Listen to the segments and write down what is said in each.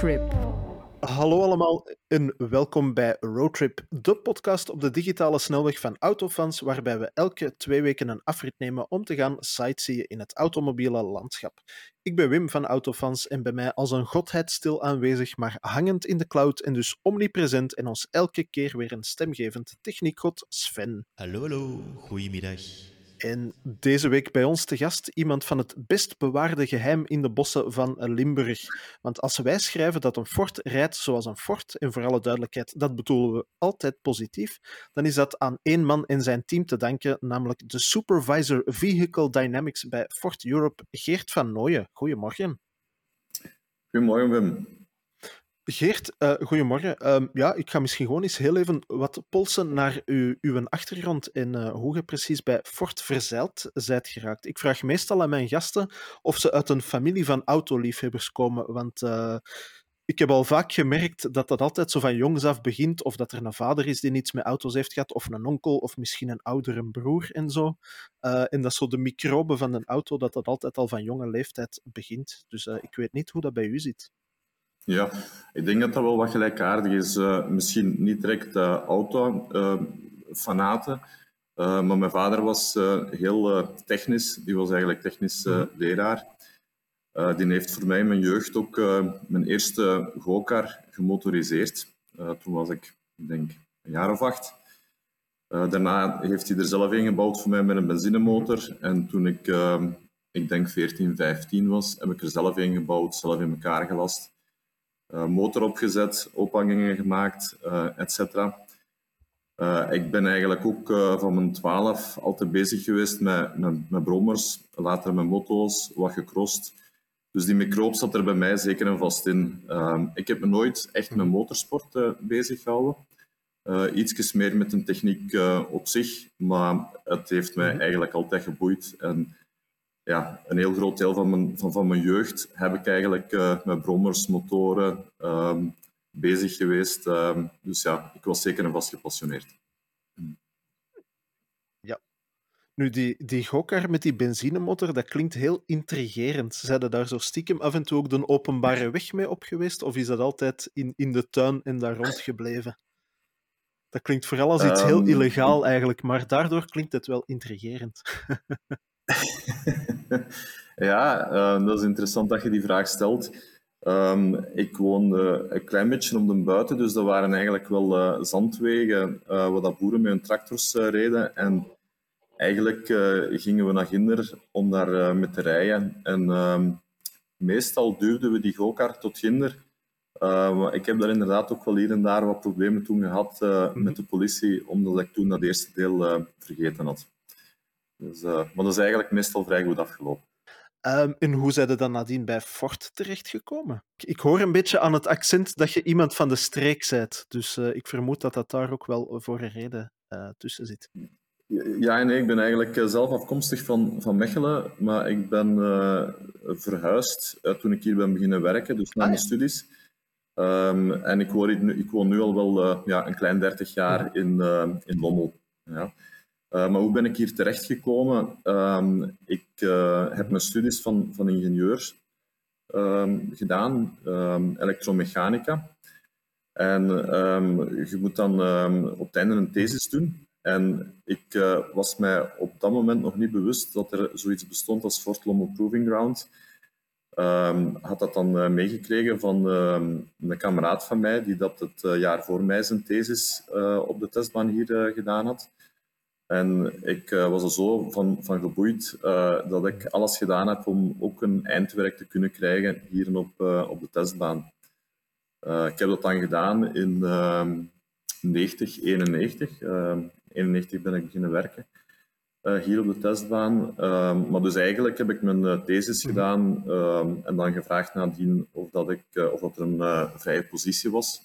Roadtrip. Hallo allemaal en welkom bij Roadtrip, de podcast op de digitale snelweg van Autofans, waarbij we elke twee weken een afrit nemen om te gaan sightseeën in het automobiele landschap. Ik ben Wim van Autofans en bij mij als een godheid stil aanwezig, maar hangend in de cloud en dus omnipresent en ons elke keer weer een stemgevend techniekgod Sven. Hallo, hallo. Goedemiddag. En deze week bij ons te gast iemand van het best bewaarde geheim in de bossen van Limburg. Want als wij schrijven dat een fort rijdt zoals een fort, en voor alle duidelijkheid, dat bedoelen we altijd positief, dan is dat aan één man en zijn team te danken, namelijk de Supervisor Vehicle Dynamics bij Fort Europe, Geert van Nooyen. Goedemorgen. Goedemorgen, Wim. Geert, uh, goedemorgen. Uh, ja, ik ga misschien gewoon eens heel even wat polsen naar uw, uw achtergrond en uh, hoe je precies bij Fort Verzeild zijt geraakt. Ik vraag meestal aan mijn gasten of ze uit een familie van autoliefhebbers komen, want eh, ik heb al vaak gemerkt dat dat altijd zo van jongs af begint, of dat er een vader is die iets met auto's heeft gehad, of een onkel, of misschien een oudere broer en zo. en dat zo de microben van een auto, dat dat altijd al van jonge leeftijd begint. Dus ik weet niet hoe dat bij u zit. Ja, ik denk dat dat wel wat gelijkaardig is. Uh, misschien niet direct uh, auto-fanaten, uh, maar mijn vader was heel technisch. Die was eigenlijk technisch leraar. die heeft voor mij in mijn jeugd ook mijn eerste go-kar gemotoriseerd. toen was ik, ik denk, een jaar of acht. daarna heeft hij er zelf een gebouwd voor mij met een benzinemotor. En toen ik, ik denk 14, 15 was, heb ik er zelf een gebouwd, zelf in elkaar gelast. Eh, motor opgezet, ophangingen gemaakt, uh, et cetera. Uh, ik ben eigenlijk ook van mijn 12 altijd bezig geweest met, met, met brommers, later met motto's, wat gecrossed. Dus die microop zat er bij mij zeker en vast in. ik heb me nooit echt met motorsport bezig gehouden. iets meer met een techniek op zich, maar het heeft mij mhm. eigenlijk altijd geboeid. En ja, een heel groot deel van mijn, van, van mijn jeugd heb ik eigenlijk uh, met brommers, motoren um, bezig geweest. Um, dus ja, ik was zeker en vast gepassioneerd. Ja. Nu, die, die gokar met die benzinemotor, dat klinkt heel intrigerend. Zijn daar zo stiekem af en toe ook de openbare weg mee op geweest? Of is dat altijd in, in de tuin en daar rond gebleven? Dat klinkt vooral als iets heel um, illegaal eigenlijk, maar daardoor klinkt het wel intrigerend. ja, uh, dat is interessant dat je die vraag stelt. Um, ik woon uh, een klein beetje op de buiten, dus dat waren eigenlijk wel uh, zandwegen waar dat boeren met hun tractors reden. En eigenlijk gingen we naar Ginder om daar met te rijden. En um, meestal duwden we die go-kart tot Ginder. ik heb daar inderdaad ook wel hier en daar wat problemen toen gehad mhm. met de politie, omdat ik toen dat eerste deel vergeten had. Dus, uh, maar dat is eigenlijk meestal vrij goed afgelopen. Um, en hoe zijn er dan nadien bij Fort terechtgekomen? Ik hoor een beetje aan het accent dat je iemand van de streek bent. Dus uh, ik vermoed dat dat daar ook wel voor een reden uh, tussen zit. Ja, nee, ik ben eigenlijk zelf afkomstig van, van Mechelen, maar ik ben verhuisd toen ik hier ben beginnen werken, dus na ah, mijn studies. Um, en ik woon, nu, ik woon nu al wel ja, een klein 30 jaar in, in Lommel. Ja. Uh, maar hoe ben ik hier terechtgekomen? Um, ik uh, heb mijn studies van, van ingenieur um, gedaan, um, elektromechanica. En je moet dan op het einde een thesis doen. En ik uh, was mij op dat moment nog niet bewust dat er zoiets bestond als Fort Lommel Proving Ground. had dat dan meegekregen van een kameraad van mij, die dat het jaar voor mij zijn thesis op de testbaan hier gedaan had. En ik uh, was er zo van, van geboeid uh, dat ik alles gedaan heb om ook een eindwerk te kunnen krijgen hier op, uh, op de testbaan. ik heb dat dan gedaan in 90, 91. 91 ben ik beginnen werken hier op de testbaan. maar dus eigenlijk heb ik mijn thesis gedaan en dan gevraagd nadien of, dat ik, of dat er een vrije positie was.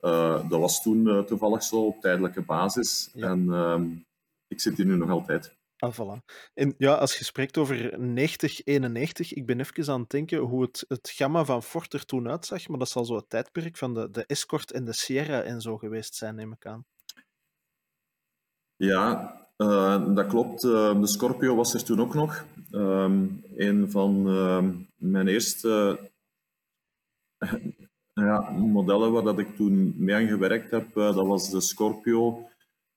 dat was toen toevallig zo op tijdelijke basis. Ja. En ik zit hier nu nog altijd. Ah, voilà. En ja, als je spreekt over 90, 91, ik ben even aan het denken hoe het, het gamma van Ford er toen uitzag, maar dat zal zo het tijdperk van de, de Escort en de Sierra en zo geweest zijn, neem ik aan. Ja, uh, dat klopt. Uh, de Scorpio was er toen ook nog. Um, een van uh, mijn eerste Ja, modellen waar dat ik toen mee aan gewerkt heb, dat was de Scorpio.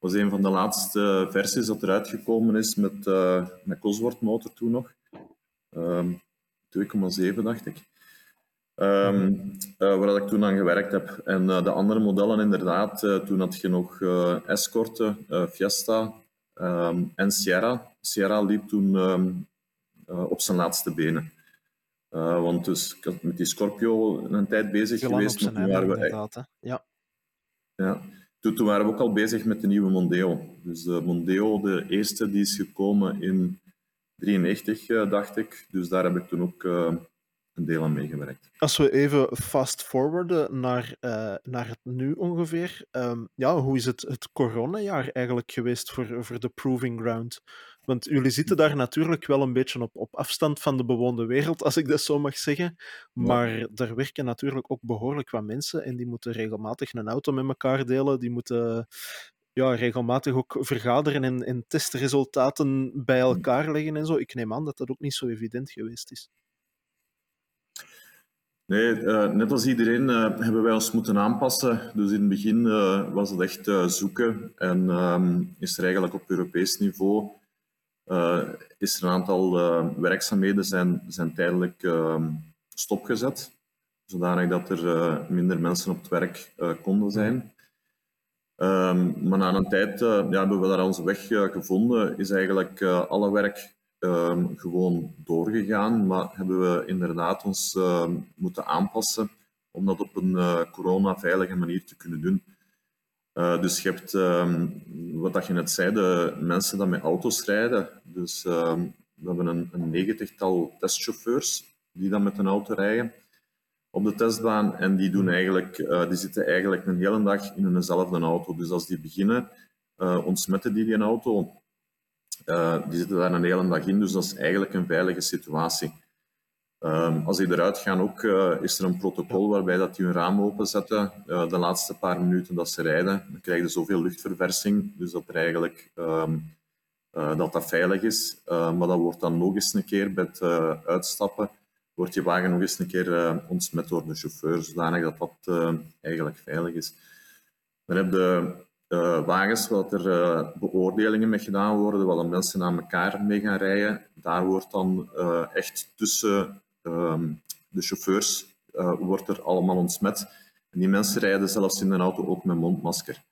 Was een van de laatste versies dat eruit gekomen is met, uh, met Cosworth motor toen nog. Um, 2,7 dacht ik. Um, uh, waar ik toen aan gewerkt heb. En uh, de andere modellen inderdaad, toen had je nog Escort, Fiesta um, en Sierra. Sierra liep toen op zijn laatste benen. want dus, ik had met die Scorpio een tijd bezig geweest. Maar toen waren we, ja. Ja. Toen, waren we ook al bezig met de nieuwe Mondeo. Dus de Mondeo, de eerste, die is gekomen in 93, dacht ik. Dus daar heb ik toen ook een deel aan meegewerkt. Als we even fast forwarden naar, naar het nu ongeveer. Um, ja, hoe is het, het coronajaar eigenlijk geweest voor, voor de Proving Ground? Want jullie zitten daar natuurlijk wel een beetje op, op afstand van de bewoonde wereld, als ik dat zo mag zeggen. Maar ja. daar werken natuurlijk ook behoorlijk wat mensen en die moeten regelmatig een auto met elkaar delen. Die moeten ja, regelmatig ook vergaderen en, en testresultaten bij elkaar leggen en zo. Ik neem aan dat dat ook niet zo evident geweest is. Nee, uh, net als iedereen uh, hebben wij ons moeten aanpassen. Dus in het begin uh, was het echt zoeken en um, is er eigenlijk op Europees niveau is er een aantal werkzaamheden zijn, zijn tijdelijk ehm, stopgezet, zodanig dat er minder mensen op het werk konden zijn. Um, maar na een tijd ja, hebben we daar onze weg gevonden, is eigenlijk alle werk um, gewoon doorgegaan, maar hebben we inderdaad ons uh, moeten aanpassen om dat op een uh, corona-veilige manier te kunnen doen. Uh, dus je hebt, um, wat dat je net zei, de mensen die met auto's rijden. Dus we hebben een, een negentigtal testchauffeurs die dan met een auto rijden op de testbaan. En die, doen eigenlijk, die zitten eigenlijk een hele dag in eenzelfde auto. Dus als die beginnen, ontsmetten die die auto uh, die zitten daar een hele dag in, dus dat is eigenlijk een veilige situatie. Um, als die eruit gaan ook, uh, is er een protocol waarbij dat die hun raam openzetten uh, de laatste paar minuten dat ze rijden. Dan krijgen ze zoveel luchtverversing, dus dat er eigenlijk um, dat dat veilig is. maar dat wordt dan nog eens een keer bij het uitstappen, wordt je wagen nog eens een keer ontsmet door de chauffeur, zodanig dat dat eigenlijk veilig is. Dan heb je wagens waar er beoordelingen mee gedaan worden, waar de mensen aan elkaar mee gaan rijden. Daar wordt dan echt tussen um, de chauffeurs wordt er allemaal ontsmet. En die mensen rijden zelfs in een auto ook met mondmasker.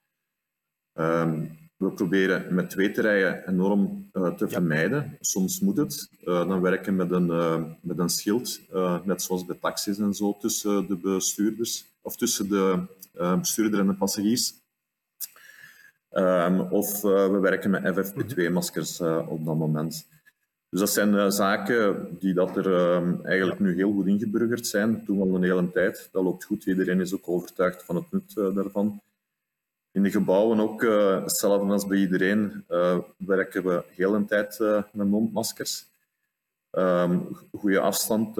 Um, we proberen met twee te rijden enorm te vermijden. Soms moet het. dan werken met een, met een schild, net zoals bij taxis en zo, tussen de bestuurders, of tussen de bestuurder en de passagiers. Um, of uh, we werken met FFP2-maskers uh, eh, op dat moment. Dus dat zijn uh, zaken die dat er um, eigenlijk nu heel goed ingeburgerd zijn. Toen al een hele tijd. Dat loopt goed. Iedereen is ook overtuigd van het nut daarvan. In de gebouwen ook, hetzelfde als bij iedereen, werken we heel een tijd met mondmaskers. Um, goede afstand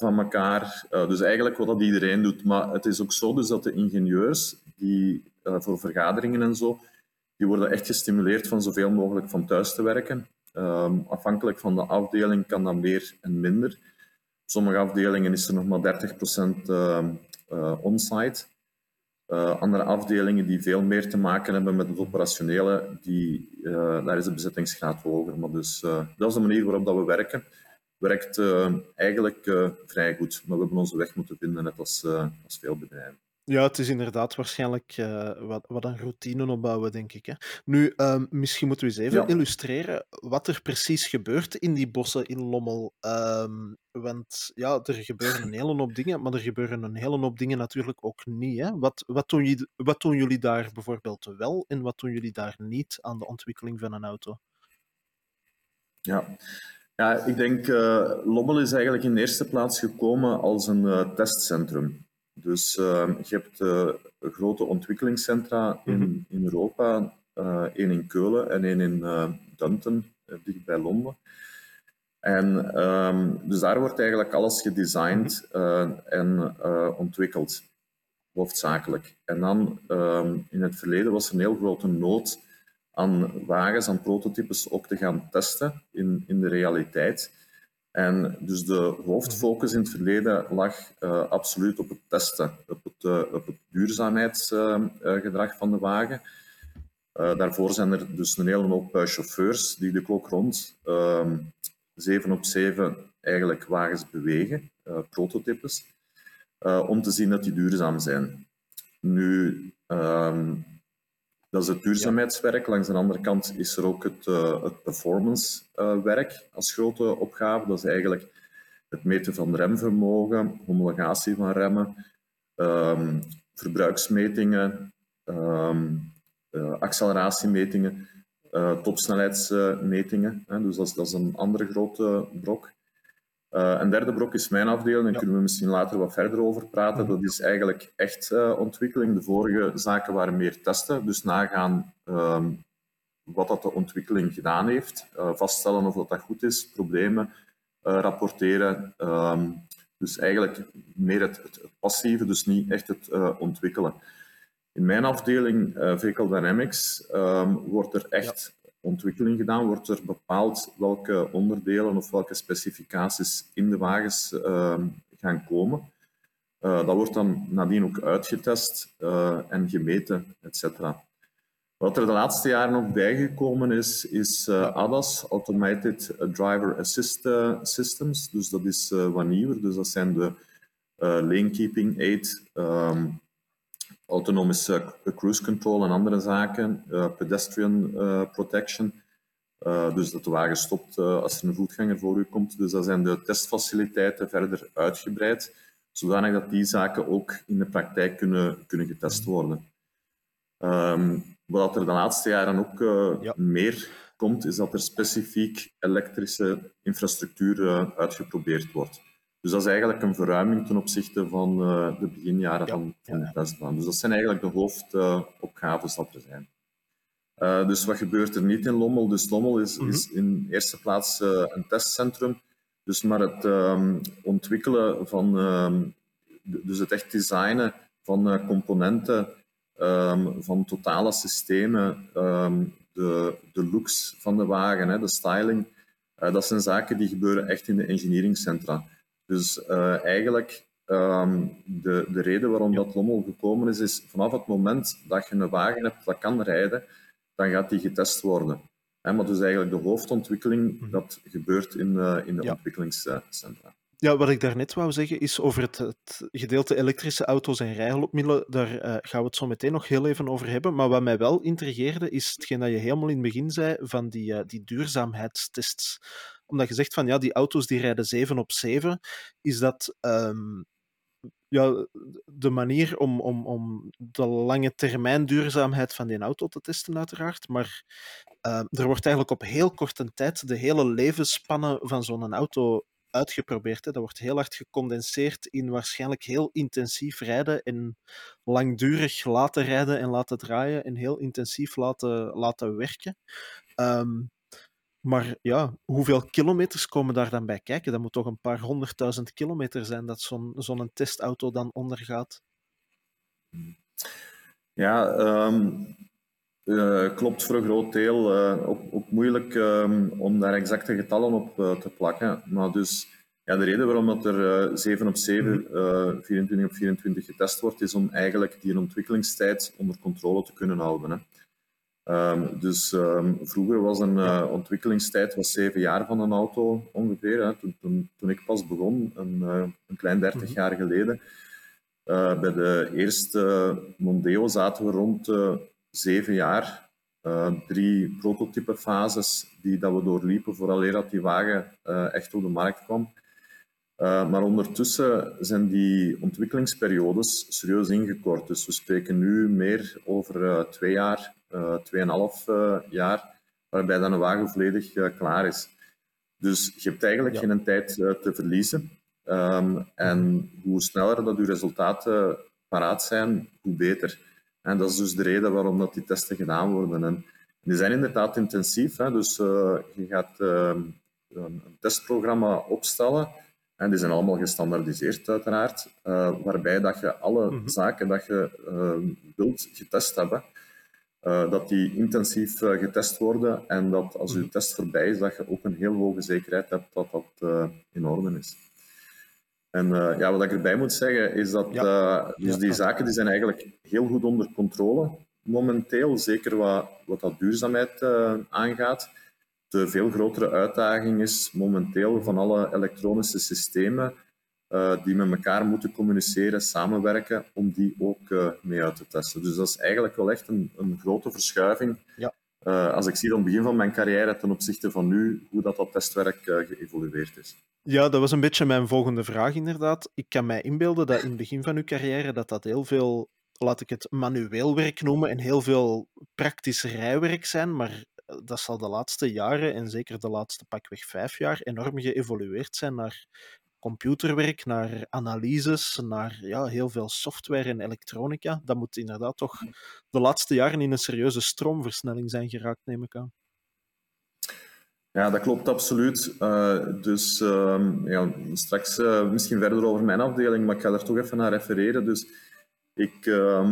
van elkaar. dus eigenlijk wat dat iedereen doet. Maar het is ook zo dus dat de ingenieurs die voor vergaderingen en zo die worden echt gestimuleerd van zoveel mogelijk van thuis te werken. Um, afhankelijk van de afdeling kan dat meer en minder. Sommige afdelingen is er nog maar 30% uh, uh, onsite. Uh, andere afdelingen die veel meer te maken hebben met het operationele, die, uh, daar is de bezettingsgraad hoger. Maar dus, uh, dat is de manier waarop dat we werken. Werkt eigenlijk vrij goed, maar we hebben onze weg moeten vinden, net als, als veel bedrijven. Ja, het is inderdaad waarschijnlijk uh, wat, wat een routine opbouwen, denk ik. Hè. Nu, um, misschien moeten we eens even ja. illustreren wat er precies gebeurt in die bossen in Lommel. Um, want ja, er gebeuren een hele hoop dingen, maar er gebeuren een hele hoop dingen natuurlijk ook niet. Hè. Wat, wat, doen jullie, wat doen jullie daar bijvoorbeeld wel en wat doen jullie daar niet aan de ontwikkeling van een auto? Ja, ja ik denk uh, Lommel is eigenlijk in de eerste plaats gekomen als een uh, testcentrum. Dus uh, je hebt uh, grote ontwikkelingscentra in, mm -hmm. in Europa, uh, één in Keulen en één in Dunton, dicht bij Londen. En um, dus daar wordt eigenlijk alles gedesigned mm-hmm. en ontwikkeld, hoofdzakelijk. En dan um, in het verleden was er een heel grote nood aan wagens, aan prototypes ook te gaan testen in, in de realiteit. Dus de hoofdfocus in het verleden lag uh, absoluut op het testen, op het, uh, op het duurzaamheidsgedrag van de wagen. Daarvoor zijn er dus een hele hoop chauffeurs die de klok rond 7 op 7 eigenlijk wagens bewegen, prototypes, om te zien dat die duurzaam zijn. Nu, um, dat is het duurzaamheidswerk. Langs de andere kant is er ook het, uh, het performancewerk uh, als grote opgave. Dat is eigenlijk het meten van remvermogen, homologatie van remmen, um, verbruiksmetingen, um, uh, acceleratiemetingen, topsnelheidsmetingen. dus dat is, dat is, een andere grote brok. Uh, een derde brok is mijn afdeling, daar kunnen we misschien later wat verder over praten. Dat is eigenlijk echt uh, ontwikkeling. De vorige zaken waren meer testen, dus nagaan um, wat dat de ontwikkeling gedaan heeft, uh, vaststellen of dat, dat goed is, problemen rapporteren. Um, dus eigenlijk meer het, passieve, dus niet echt het ontwikkelen. In mijn afdeling, Vehicle Dynamics, um, wordt er echt ontwikkeling gedaan, wordt er bepaald welke onderdelen of welke specificaties in de wagens uh, gaan komen. Uh, dat wordt dan nadien ook uitgetest uh, en gemeten, etc. Wat er de laatste jaren ook bijgekomen is, is uh, ADAS, Automated Driver Assist Systems. Dus dat is wat nieuwer. Dus dat zijn de lane keeping aid, um, autonomische eh, cruise control en andere zaken, uh, pedestrian uh, protection. Dus dat de wagen stopt als er een voetganger voor u komt. Dus dat zijn de testfaciliteiten verder uitgebreid, zodanig dat die zaken ook in de praktijk kunnen, kunnen getest worden. Um, wat er de laatste jaren ook ja. meer komt, is dat er specifiek elektrische infrastructuur uitgeprobeerd wordt. Dus dat is eigenlijk een verruiming ten opzichte van uh, de beginjaren van, van de testbaan. Dus dat zijn eigenlijk de hoofdopgaves dat er zijn. Uh, dus wat gebeurt er niet in Lommel? Dus Lommel is, mm -hmm. is in eerste plaats eh, een testcentrum. Dus maar het um, ontwikkelen van, um, dus het echt designen van componenten, um, van totale systemen, de, de looks van de wagen, hè, de styling, dat zijn zaken die gebeuren echt in de engineeringcentra. Dus uh, eigenlijk um, de, de reden waarom dat Lommel gekomen is, is vanaf het moment dat je een wagen hebt dat kan rijden, dan gaat die getest worden. He, maar dus eigenlijk de hoofdontwikkeling, mhm. dat gebeurt in, uh, in de ja. ontwikkelingscentra. Ja, wat ik daarnet wou zeggen is over het, het gedeelte elektrische auto's en rijhulpmiddelen. Daar uh, gaan we het zo meteen nog heel even over hebben. Maar wat mij wel intrigeerde, is hetgeen dat je helemaal in het begin zei van die, uh, die duurzaamheidstests omdat je zegt van ja, die auto's die rijden 7 op 7, is dat um, ja, de manier om, om, om de lange termijn duurzaamheid van die auto te testen, uiteraard. Maar uh, er wordt eigenlijk op heel korte tijd de hele levensspanne van zo'n auto uitgeprobeerd. Hè. Dat wordt heel hard gecondenseerd in waarschijnlijk heel intensief rijden en langdurig laten rijden en laten draaien en heel intensief laten, laten werken. Um, maar ja, hoeveel kilometers komen daar dan bij kijken? Dat moet toch een paar honderdduizend kilometer zijn dat zo'n zo'n testauto dan ondergaat. Ja, um, uh, klopt voor een groot deel. Uh, ook, ook, moeilijk um, om daar exacte getallen op uh, te plakken. Maar dus ja, de reden waarom dat er 7 op 7, 24 op 24 getest wordt, is om eigenlijk die ontwikkelingstijd onder controle te kunnen houden. Hè. Um, dus um, vroeger was een uh, ontwikkelingstijd was zeven jaar van een auto ongeveer. Hè. Toen, toen, toen, ik pas begon, een, uh, een klein dertig -hmm. jaar geleden. Uh, bij de eerste Mondeo zaten we rond zeven jaar. drie prototypefases die dat we doorliepen vooraleer dat die wagen echt op de markt kwam. maar ondertussen zijn die ontwikkelingsperiodes serieus ingekort. Dus we spreken nu meer over twee jaar 2,5 uh, jaar, waarbij dan een wagen volledig uh, klaar is. Dus je hebt eigenlijk ja. geen tijd te verliezen. Um, en hoe sneller dat je resultaten paraat zijn, hoe beter. En dat is dus de reden waarom dat die testen gedaan worden. En die zijn inderdaad intensief. Hè? Dus je gaat ehm, een testprogramma opstellen. En die zijn allemaal gestandaardiseerd, uiteraard. waarbij dat je alle mm -hmm. zaken dat je wilt getest hebben, dat die intensief getest worden en dat als uw test voorbij is, dat je ook een heel hoge zekerheid hebt dat dat in orde is. En ja, wat ik erbij moet zeggen is dat dus die zaken die zijn eigenlijk heel goed onder controle momenteel, zeker wat, wat dat duurzaamheid aangaat. De veel grotere uitdaging is momenteel van alle elektronische systemen uh, die met elkaar moeten communiceren, samenwerken, om die ook uh, mee uit te testen. Dus dat is eigenlijk wel echt een, een grote verschuiving. Ja. Uh, als ik zie aan het begin van mijn carrière ten opzichte van nu, hoe dat, dat testwerk geëvolueerd is. Ja, dat was een beetje mijn volgende vraag inderdaad. Ik kan mij inbeelden dat in het begin van uw carrière dat dat heel veel, laat ik het manueel werk noemen, en heel veel praktisch rijwerk zijn, maar dat zal de laatste jaren, en zeker de laatste pakweg vijf jaar, enorm geëvolueerd zijn naar computerwerk, naar analyses, naar ja, heel veel software en elektronica. Dat moet inderdaad toch de laatste jaren in een serieuze stroomversnelling zijn geraakt, neem ik aan. Ja, dat klopt absoluut. Uh, dus uh, ja, straks uh, misschien verder over mijn afdeling, maar ik ga daar toch even naar refereren. Dus ik uh,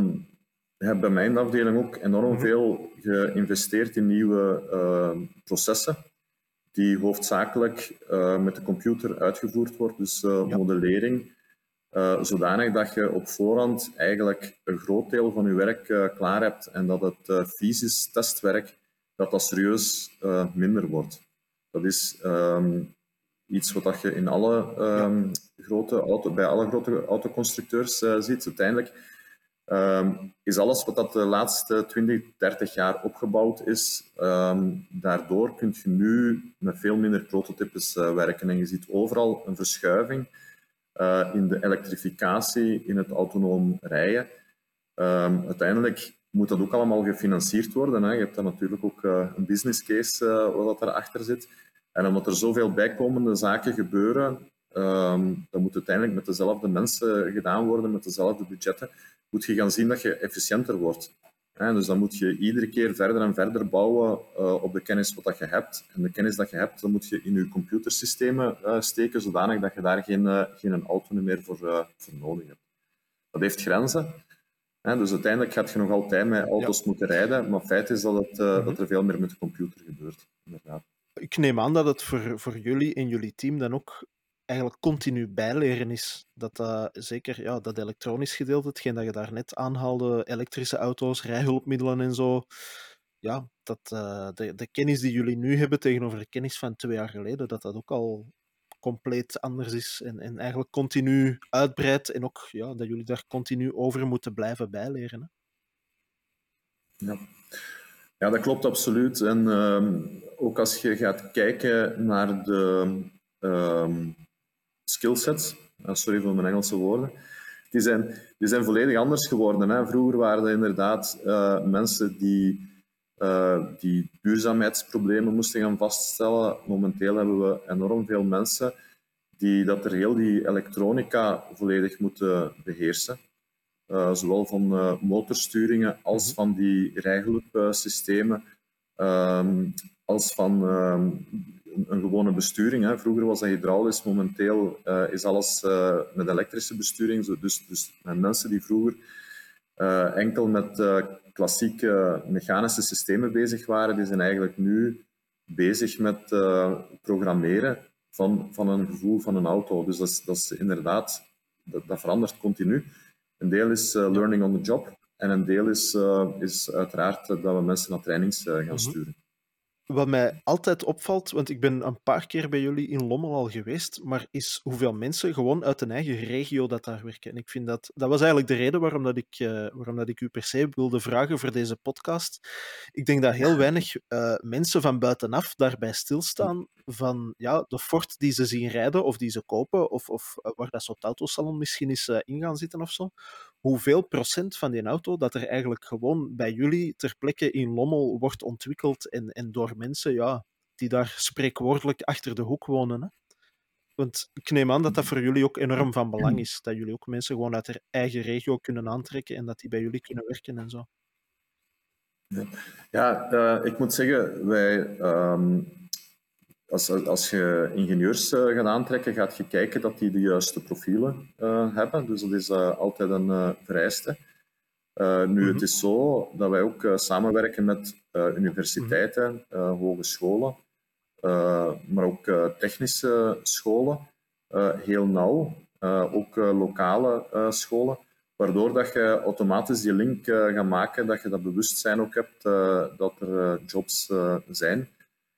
heb bij mijn afdeling ook enorm mhm. veel geïnvesteerd in nieuwe ehm, processen die hoofdzakelijk uh, met de computer uitgevoerd wordt, dus uh, modellering, uh, zodanig dat je op voorhand eigenlijk een groot deel van je werk klaar hebt en dat het fysisch testwerk dat dat serieus minder wordt. Dat is um, iets wat je in alle um, grote auto, bij alle grote autoconstructeurs ziet. Uiteindelijk Um, is alles wat dat de laatste 20, 30 jaar opgebouwd is, um, daardoor kun je nu met veel minder prototypes uh, werken. En je ziet overal een verschuiving uh, in de elektrificatie, in het autonoom rijden. Um, uiteindelijk moet dat ook allemaal gefinancierd worden. Hè. Je hebt dan natuurlijk ook uh, een business case wat erachter zit. En omdat er zoveel bijkomende zaken gebeuren, um, dat moet uiteindelijk met dezelfde mensen gedaan worden, met dezelfde budgetten moet je gaan zien dat je efficiënter wordt. dus dan moet je iedere keer verder en verder bouwen uh, op de kennis wat dat je hebt. En de kennis dat je hebt, dan moet je in je computersystemen uh, steken, zodanig dat je daar geen, uh, geen auto meer voor, voor nodig hebt. Dat heeft grenzen. dus uiteindelijk gaat je nog altijd met auto's moeten rijden, maar feit is dat, het, mm dat er veel meer met de computer gebeurt. Inderdaad. Ik neem aan dat het voor, voor jullie en jullie team dan ook eigenlijk continu bijleren is. Dat uh, zeker ja, dat elektronisch gedeelte, hetgeen dat je daarnet aanhaalde, elektrische auto's, rijhulpmiddelen en zo. Ja, dat uh, de, de kennis die jullie nu hebben tegenover de kennis van twee jaar geleden, dat dat ook al compleet anders is en, en eigenlijk continu uitbreidt en ook ja, dat jullie daar continu over moeten blijven bijleren. Ja. ja, dat klopt absoluut. En uh, ook als je gaat kijken naar de, uh, skillsets, uh, sorry voor mijn Engelse woorden, die zijn, die zijn volledig anders geworden. Hè. Vroeger waren er inderdaad uh, mensen die, uh, die duurzaamheidsproblemen moesten gaan vaststellen. Momenteel hebben we enorm veel mensen die dat er heel die elektronica volledig moeten beheersen. Zowel van motorsturingen als van die rijhulpsystemen, um, als van um, een, gewone besturing. Hè. Vroeger was dat hydraulisch, momenteel uh, is alles uh, met elektrische besturing. Dus, dus mensen die vroeger uh, enkel met klassieke mechanische systemen bezig waren, die zijn eigenlijk nu bezig met programmeren van, van een gevoel van een auto. Dus dat is, dat is inderdaad, dat, dat verandert continu. Een deel is learning on the job en een deel is, is uiteraard dat we mensen naar trainings gaan mhm. sturen. Wat mij altijd opvalt, want ik ben een paar keer bij jullie in Lommel al geweest, maar is hoeveel mensen gewoon uit een eigen regio dat daar werken. En ik vind dat, dat was eigenlijk de reden waarom, dat ik, uh, waarom dat ik u per se wilde vragen voor deze podcast. Ik denk dat heel weinig uh, mensen van buitenaf daarbij stilstaan van ja, de Ford die ze zien rijden of die ze kopen, of, of uh, waar dat soort autosalon misschien is in gaan zitten of zo hoeveel procent van die auto dat er eigenlijk gewoon bij jullie ter plekke in Lommel wordt ontwikkeld en, en door mensen ja, die daar spreekwoordelijk achter de hoek wonen. Hè? Want ik neem aan dat dat voor jullie ook enorm van belang is. Dat jullie ook mensen gewoon uit hun eigen regio kunnen aantrekken en dat die bij jullie kunnen werken en zo. Ja, uh, ik moet zeggen, wij um, als, als je ingenieurs uh, gaat aantrekken, gaat je kijken dat die de juiste profielen uh, hebben. Dus dat is uh, altijd een vereiste. nu, het is zo dat wij ook samenwerken met universiteiten, hogescholen, maar ook technische scholen, heel nauw, ook lokale scholen waardoor dat je automatisch die link gaat maken, dat je dat bewustzijn ook hebt dat er jobs zijn.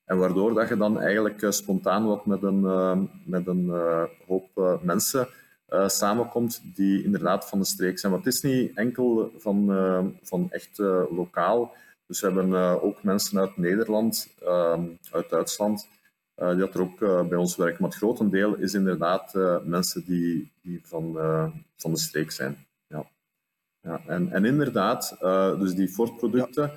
En waardoor dat je dan eigenlijk spontaan wat met een, met een hoop mensen samenkomt die inderdaad van de streek zijn. Want het is niet enkel van, van echt lokaal. Dus we hebben ook mensen uit Nederland, uit Duitsland, die dat er ook bij ons werken. Maar het grotendeel is inderdaad mensen die, die van, van de streek zijn ja. En, en inderdaad, dus die Ford-producten,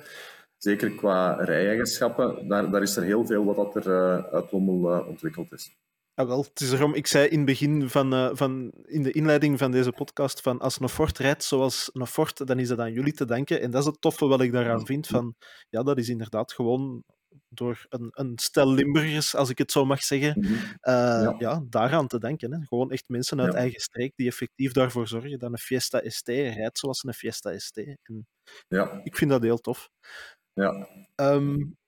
zeker qua rij-eigenschappen, daar, daar is er heel veel wat dat er uh, uit Lommel uh, ontwikkeld is. Ja, wel, het is erom, ik zei in het begin van, van in de inleiding van deze podcast van als een Ford rijdt zoals een Ford, dan is dat aan jullie te danken. En dat is het toffe wat ik daaraan vind. Van, ja, dat is inderdaad gewoon door een, een stel Limburgers, als ik het zo mag zeggen, uh, ja. ja. daaraan te denken. Hè. Gewoon echt mensen uit eigen streek die effectief daarvoor zorgen dat een Fiesta ST rijdt zoals een Fiesta ST. En ja. Ik vind dat heel tof. Ja. Um,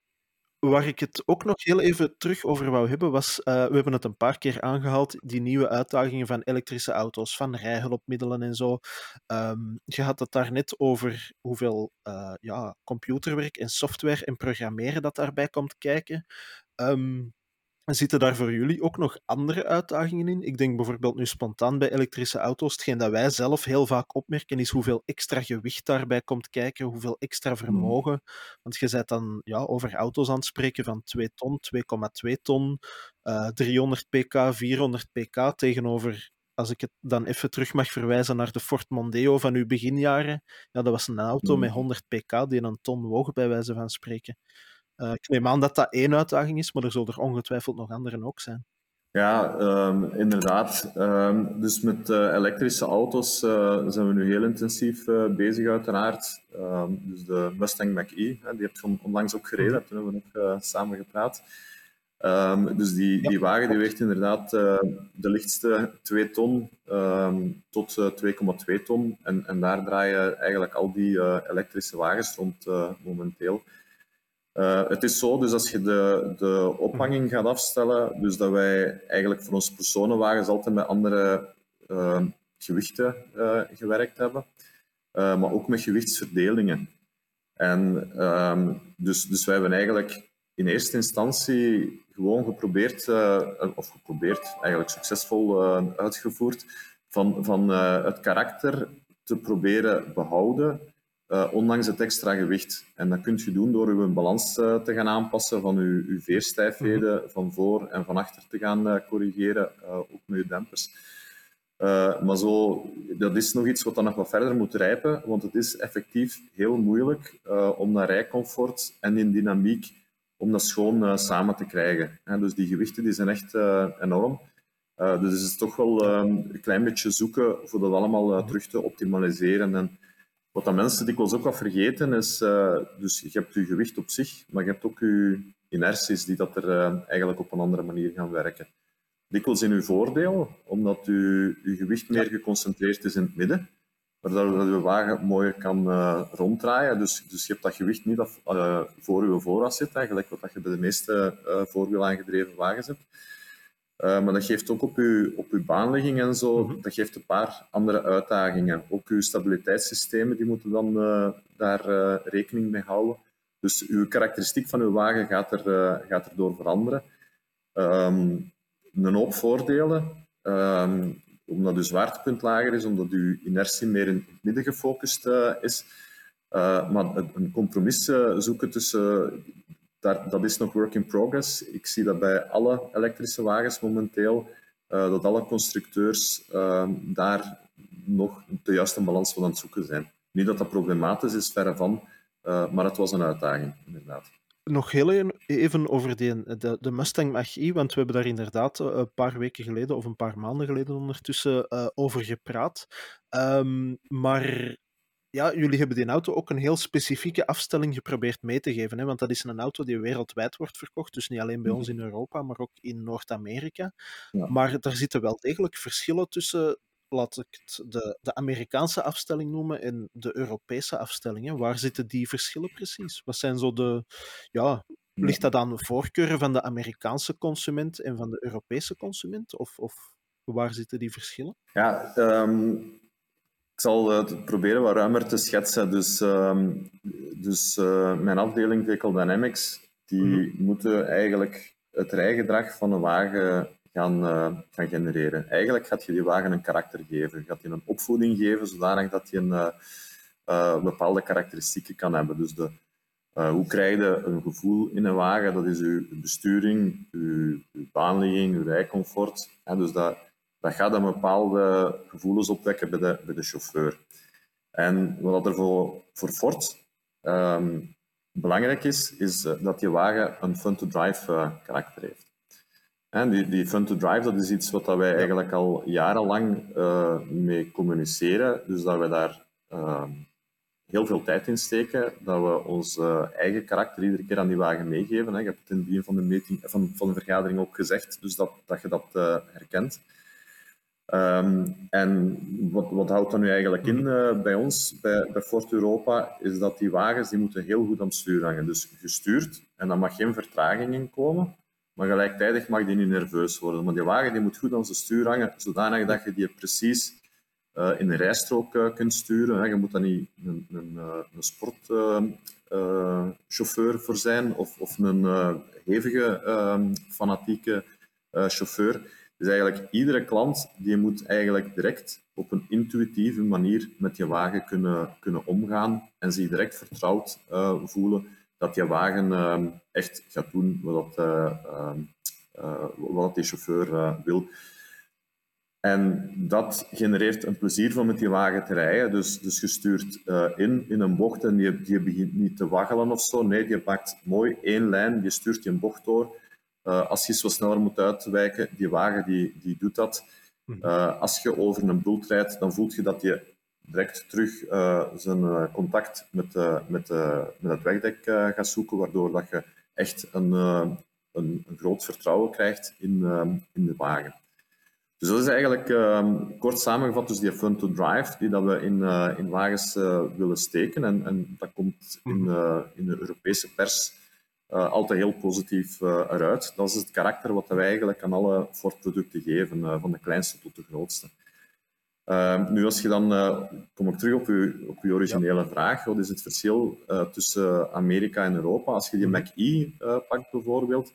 Waar ik het ook nog heel even terug over wou hebben, was, uh, we hebben het een paar keer aangehaald, die nieuwe uitdagingen van elektrische auto's, van rijhulpmiddelen en zo. Um, je had het daar net over hoeveel uh, ja, computerwerk en software en programmeren dat daarbij komt kijken. Um, Zitten daar voor jullie ook nog andere uitdagingen in? Ik denk bijvoorbeeld nu spontaan bij elektrische auto's. Hetgeen dat wij zelf heel vaak opmerken is hoeveel extra gewicht daarbij komt kijken, hoeveel extra hmm. vermogen. Want je bent dan ja, over auto's aan het spreken van 2 ton, 2,2 ton, uh, 300 pk, 400 pk tegenover als ik het dan even terug mag verwijzen naar de Ford Mondeo van uw beginjaren, ja, dat was een auto met 100 hmm. pk die een ton woog, bij wijze van spreken. Uh, ik neem aan dat dat één uitdaging is, maar er zullen er ongetwijfeld nog andere ook zijn. Ja, um, inderdaad. Um, dus met uh, elektrische auto's uh, zijn we nu heel intensief bezig, uiteraard. Um, dus de Mustang Mach-E, die heb je onlangs ook gereden, mhm. toen hebben we nog samen gepraat. dus die, die wagen die weegt inderdaad de lichtste 2 ton tot 2,2 ton. En, en daar draaien eigenlijk al die elektrische wagens rond momenteel. Uh, het is zo, dus als je de, de ophanging gaat afstellen, dus dat wij eigenlijk voor onze personenwagens altijd met andere uh, gewichten uh, gewerkt hebben, maar ook met gewichtsverdelingen. En um, dus, dus wij hebben eigenlijk in eerste instantie gewoon geprobeerd, of geprobeerd, eigenlijk succesvol uitgevoerd, van, van het karakter te proberen behouden uh, ondanks het extra gewicht. En dat kunt je doen door uw balans uh, te gaan aanpassen van uw, uw veerstijfheden mhm. van voor en van achter te gaan uh, corrigeren, ook met uw dempers. maar zo, dat is nog iets wat dan nog wat verder moet rijpen, want het is effectief heel moeilijk om dat rijcomfort en in dynamiek om dat schoon samen te krijgen. dus die gewichten die zijn echt enorm. dus het is toch wel ehm, een klein beetje zoeken voor dat allemaal terug te optimaliseren. En, wat dat mensen dikwijls ook wat vergeten is, uh, dus je hebt je gewicht op zich, maar je hebt ook je inerties die dat er uh, eigenlijk op een andere manier gaan werken. Dikwijls in uw voordeel, omdat je, je gewicht meer geconcentreerd is in het midden, waardoor je wagen mooier kan uh, ronddraaien. Dus, dus je hebt dat gewicht niet dat, voor je vooras zit, eigenlijk, wat dat je bij de meeste voorwiel aangedreven wagens hebt. Uh, maar dat geeft ook op uw, op uw baanligging en zo, mhm. dat geeft een paar andere uitdagingen. Ook uw stabiliteitssystemen die moeten dan uh, daar uh, rekening mee houden. Dus uw karakteristiek van uw wagen gaat er, gaat er door veranderen. Um, een hoop voordelen, um, omdat uw zwaartepunt lager is, omdat uw inertie meer in het midden gefocust is. maar een compromis zoeken tussen dat is nog work in progress. Ik zie dat bij alle elektrische wagens momenteel, uh, dat alle constructeurs uh, daar nog de juiste balans van aan het zoeken zijn. Niet dat dat problematisch is, verre van, uh, maar het was een uitdaging, inderdaad. Nog heel even over de, Mustang Mach-E, want we hebben daar inderdaad een paar weken geleden of een paar maanden geleden ondertussen over gepraat. Um, maar ja, jullie hebben die auto ook een heel specifieke afstelling geprobeerd mee te geven. Hè? Want dat is een auto die wereldwijd wordt verkocht. Dus niet alleen bij ons mhm. in Europa, maar ook in Noord-Amerika. Maar daar zitten wel degelijk verschillen tussen laat ik het de, de Amerikaanse afstelling noemen en de Europese afstellingen. Waar zitten die verschillen precies? Wat zijn zo de, ja, ligt dat aan de voorkeuren van de Amerikaanse consument en van de Europese consument? Of, of waar zitten die verschillen? Ja, ehm, zal het proberen wat ruimer te schetsen. Dus, ehm, dus uh, mijn afdeling Vehicle Dynamics, die mhm. moeten eigenlijk het rijgedrag van een wagen gaan, uh, gaan genereren. Eigenlijk gaat je die wagen een karakter geven. Je gaat die een opvoeding geven, zodanig dat hij een uh, bepaalde karakteristieken kan hebben. Dus de, hoe krijg je een gevoel in een wagen? Dat is uw besturing, uw, uw baanligging, uw rijcomfort. dus dat, dat gaat een bepaalde gevoelens opwekken bij de, bij de chauffeur. En wat er voor, voor Ford um, belangrijk is, is dat die wagen een fun-to-drive uh, karakter heeft. En die, die fun-to-drive, dat is iets wat wij eigenlijk al jarenlang uh, mee communiceren. Dus dat we daar uh, heel veel tijd in steken, dat we ons eigen karakter iedere keer aan die wagen meegeven. Hè. Je hebt het in het begin van de, meeting, van, van de vergadering ook gezegd, dus dat, dat je dat herkent. Um, en wat, wat houdt dat nu eigenlijk in uh, bij ons, bij, bij Ford Europa, is dat die wagens die moeten heel goed aan het stuur hangen. Dus gestuurd, en dan mag geen vertraging in komen, maar gelijktijdig mag die niet nerveus worden. Maar die wagen die moet goed aan zijn stuur hangen, zodanig dat je die precies uh, in een rijstrook uh, kunt sturen. Hè. Je moet daar niet een, een, een sportchauffeur voor zijn, of, of een hevige, ehm, fanatieke chauffeur dus eigenlijk iedere klant die moet eigenlijk direct op een intuïtieve manier met je wagen kunnen, kunnen omgaan en zich direct vertrouwd uh, voelen dat je wagen uh, echt gaat doen wat, uh, wat die chauffeur wil. En dat genereert een plezier van met die wagen te rijden. Dus, dus je stuurt in, in een bocht en je, je begint niet te waggelen of zo. Nee, je pakt mooi één lijn, je stuurt je bocht door uh, als je zo sneller moet uitwijken, die wagen die, die doet dat. Uh, als je over een bult rijdt, dan voelt je dat je direct terug uh, zijn contact met, met, met het wegdek gaat zoeken, waardoor dat je echt een, een, een, groot vertrouwen krijgt in, in de wagen. Dus dat is eigenlijk um, kort samengevat dus die fun to drive die dat we in, in wagens willen steken. En, en dat komt in, in de Europese pers altijd heel positief uh, eruit. Dat is het karakter wat wij eigenlijk aan alle Ford-producten geven, uh, van de kleinste tot de grootste. nu, als je dan, kom ik terug op uw, op uw originele ja. vraag, wat is het verschil tussen Amerika en Europa? Als je die mhm. Mac-E pakt bijvoorbeeld,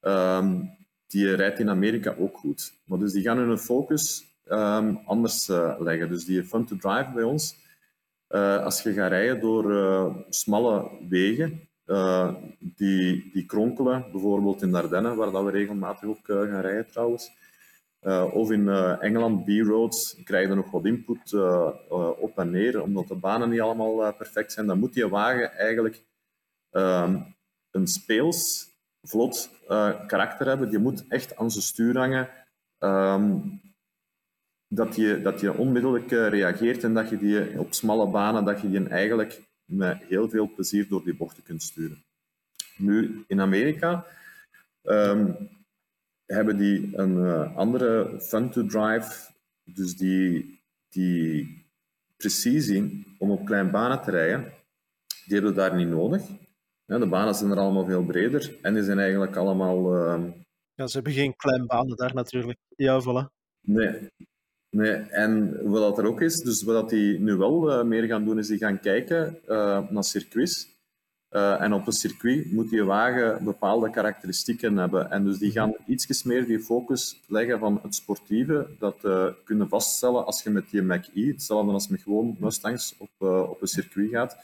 um, die rijdt in Amerika ook goed. Maar dus die gaan hun focus um, anders leggen. Dus die fun to drive bij ons, als je gaat rijden door smalle wegen, uh, die, die kronkelen, bijvoorbeeld in Ardennen, waar dat we regelmatig ook uh, gaan rijden trouwens. Uh, of in Engeland, B-roads, krijg je nog wat input op en neer, omdat de banen niet allemaal perfect zijn. Dan moet die wagen eigenlijk ehm, een speels, vlot karakter hebben. Die moet echt aan zijn stuur hangen. Um, dat je, dat je onmiddellijk reageert en dat je die op smalle banen, dat je die eigenlijk met heel veel plezier door die bochten kunt sturen. Nu, in Amerika um, hebben die een uh, andere fun-to-drive, dus die, die precisie om op kleine banen te rijden, die hebben we daar niet nodig. Ja, de banen zijn er allemaal veel breder en die zijn eigenlijk allemaal... Uh... Ja, ze hebben geen kleine banen daar natuurlijk. Ja, voilà. Nee, Nee, en wat er ook is, dus wat die nu wel uh, meer gaan doen, is die gaan kijken uh, naar circuits. Uh, en op een circuit moet die wagen bepaalde karakteristieken hebben. En dus die gaan iets meer die focus leggen van het sportieve, dat kunnen vaststellen als je met die Mac-E, hetzelfde als met gewoon Mustangs op, op een circuit gaat,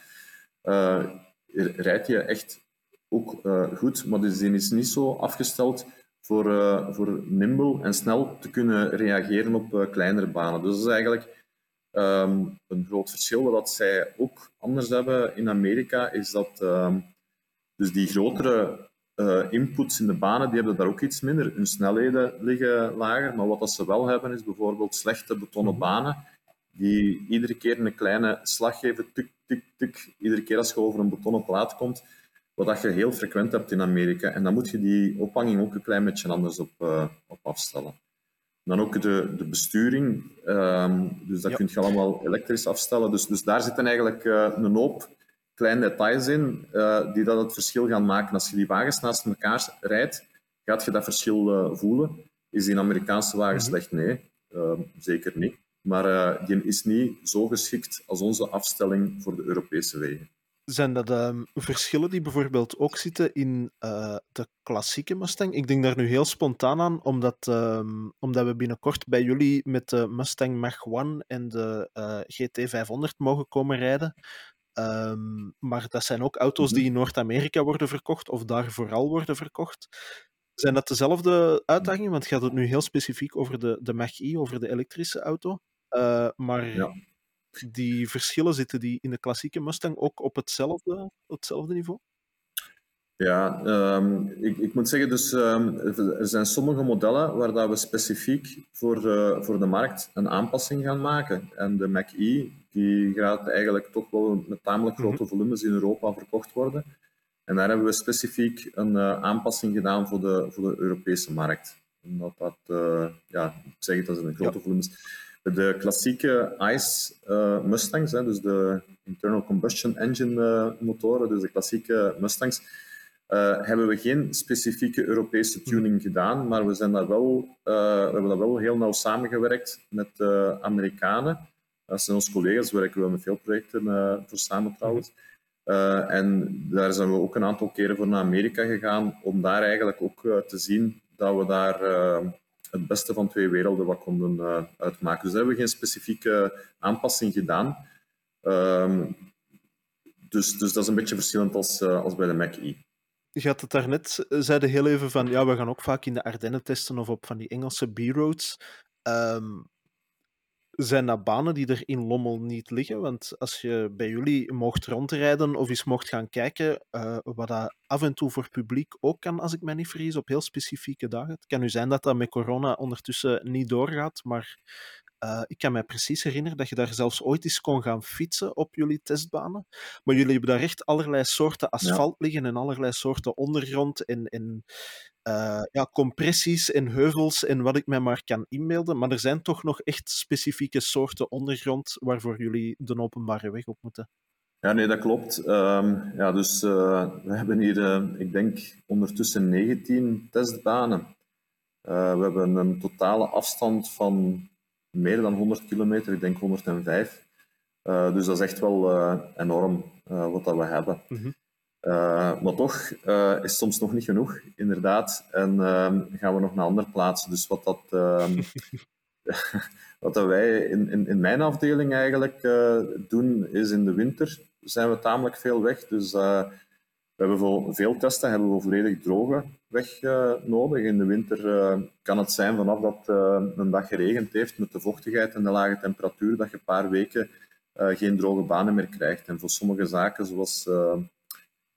rijdt je echt ook goed, maar dus die is niet zo afgesteld voor, uh, voor nimble en snel te kunnen reageren op uh, kleinere banen. Dus dat is eigenlijk um, een groot verschil. Wat zij ook anders hebben in Amerika, is dat um, dus die grotere uh, inputs in de banen, die hebben daar ook iets minder. Hun snelheden liggen lager, maar wat dat ze wel hebben, is bijvoorbeeld slechte betonnen mhm. banen, die iedere keer een kleine slag geven, tuk, tuk, tuk. Iedere keer als je over een betonnen plaat komt, wat je heel frequent hebt in Amerika. En dan moet je die ophanging ook een klein beetje anders op, uh, op afstellen. Dan ook de, de besturing. Ehm, dus dat kun je allemaal elektrisch afstellen. Dus, dus daar zitten eigenlijk uh, een hoop kleine details in uh, die dat het verschil gaan maken. Als je die wagens naast elkaar rijdt, gaat je dat verschil voelen. Is die Amerikaanse wagen mhm. slecht? Nee, ehm, zeker niet. Maar die is niet zo geschikt als onze afstelling voor de Europese wegen. Zijn dat um, verschillen die bijvoorbeeld ook zitten in uh, de klassieke Mustang? Ik denk daar nu heel spontaan aan, omdat, um, omdat we binnenkort bij jullie met de Mustang Mach-1 en de uh, GT500 mogen komen rijden. Um, maar dat zijn ook auto's die mhm. in Noord-Amerika worden verkocht, of daar vooral worden verkocht. Zijn dat dezelfde uitdagingen? Want gaat het nu heel specifiek over de, de Mach-E, over de elektrische auto. Uh, maar ja die verschillen zitten die in de klassieke Mustang ook op hetzelfde, hetzelfde niveau? Ja, um, ik, ik, moet zeggen, dus um, er zijn sommige modellen waar dat we specifiek voor, uh, voor de markt een aanpassing gaan maken. En de Mac-E die gaat eigenlijk toch wel met tamelijk grote mhm. volumes in Europa verkocht worden. En daar hebben we specifiek een uh, aanpassing gedaan voor de, voor de Europese markt. Omdat dat, uh, ja, ik zeg het, dat een grote ja. volumes. De klassieke ICE uh, Mustangs, hè, dus de internal combustion engine uh, motoren, dus de klassieke Mustangs, uh, hebben we geen specifieke Europese tuning gedaan, maar we, zijn daar wel, we hebben daar wel heel nauw samengewerkt met de Amerikanen. Dat zijn onze collega's, werken we met veel projecten voor samen trouwens. en daar zijn we ook een aantal keren voor naar Amerika gegaan om daar eigenlijk ook te zien dat we daar het beste van twee werelden wat konden uh, uitmaken. Dus hebben we geen specifieke aanpassing gedaan. Um, dus, dus dat is een beetje verschillend als, uh, als bij de Mac-E. Je had het daarnet, eh, zeiden heel even van, ja, we gaan ook vaak in de Ardennen testen of op van die Engelse B-roads. Um, zijn dat banen die er in Lommel niet liggen? Want als je bij jullie mocht rondrijden of eens mocht gaan kijken, uh, wat dat af en toe voor publiek ook kan, als ik mij niet vergis, op heel specifieke dagen. Het kan nu zijn dat dat met corona ondertussen niet doorgaat, maar uh, ik kan mij precies herinneren dat je daar zelfs ooit eens kon gaan fietsen op jullie testbanen. Maar jullie hebben daar echt allerlei soorten asfalt ja. liggen en allerlei soorten ondergrond en, en uh, ja, compressies en heuvels en wat ik mij maar kan inbeelden. Maar er zijn toch nog echt specifieke soorten ondergrond waarvoor jullie de openbare weg op moeten. Ja, nee, dat klopt. Um, ja, dus uh, we hebben hier, uh, ik denk, ondertussen 19 testbanen. we hebben een totale afstand van meer dan 100 kilometer, ik denk 105. dus dat is echt wel enorm wat dat we hebben. Mm -hmm. Uh, maar toch is soms nog niet genoeg, inderdaad. En uh, gaan we nog naar andere plaatsen. Dus wat, dat, ehm, wat dat wij in, in, in, mijn afdeling eigenlijk doen, is in de winter zijn we tamelijk veel weg. Dus we hebben voor veel testen hebben we volledig droge weg nodig. In de winter kan het zijn vanaf dat een dag geregend heeft met de vochtigheid en de lage temperatuur, dat je een paar weken geen droge banen meer krijgt. En voor sommige zaken, zoals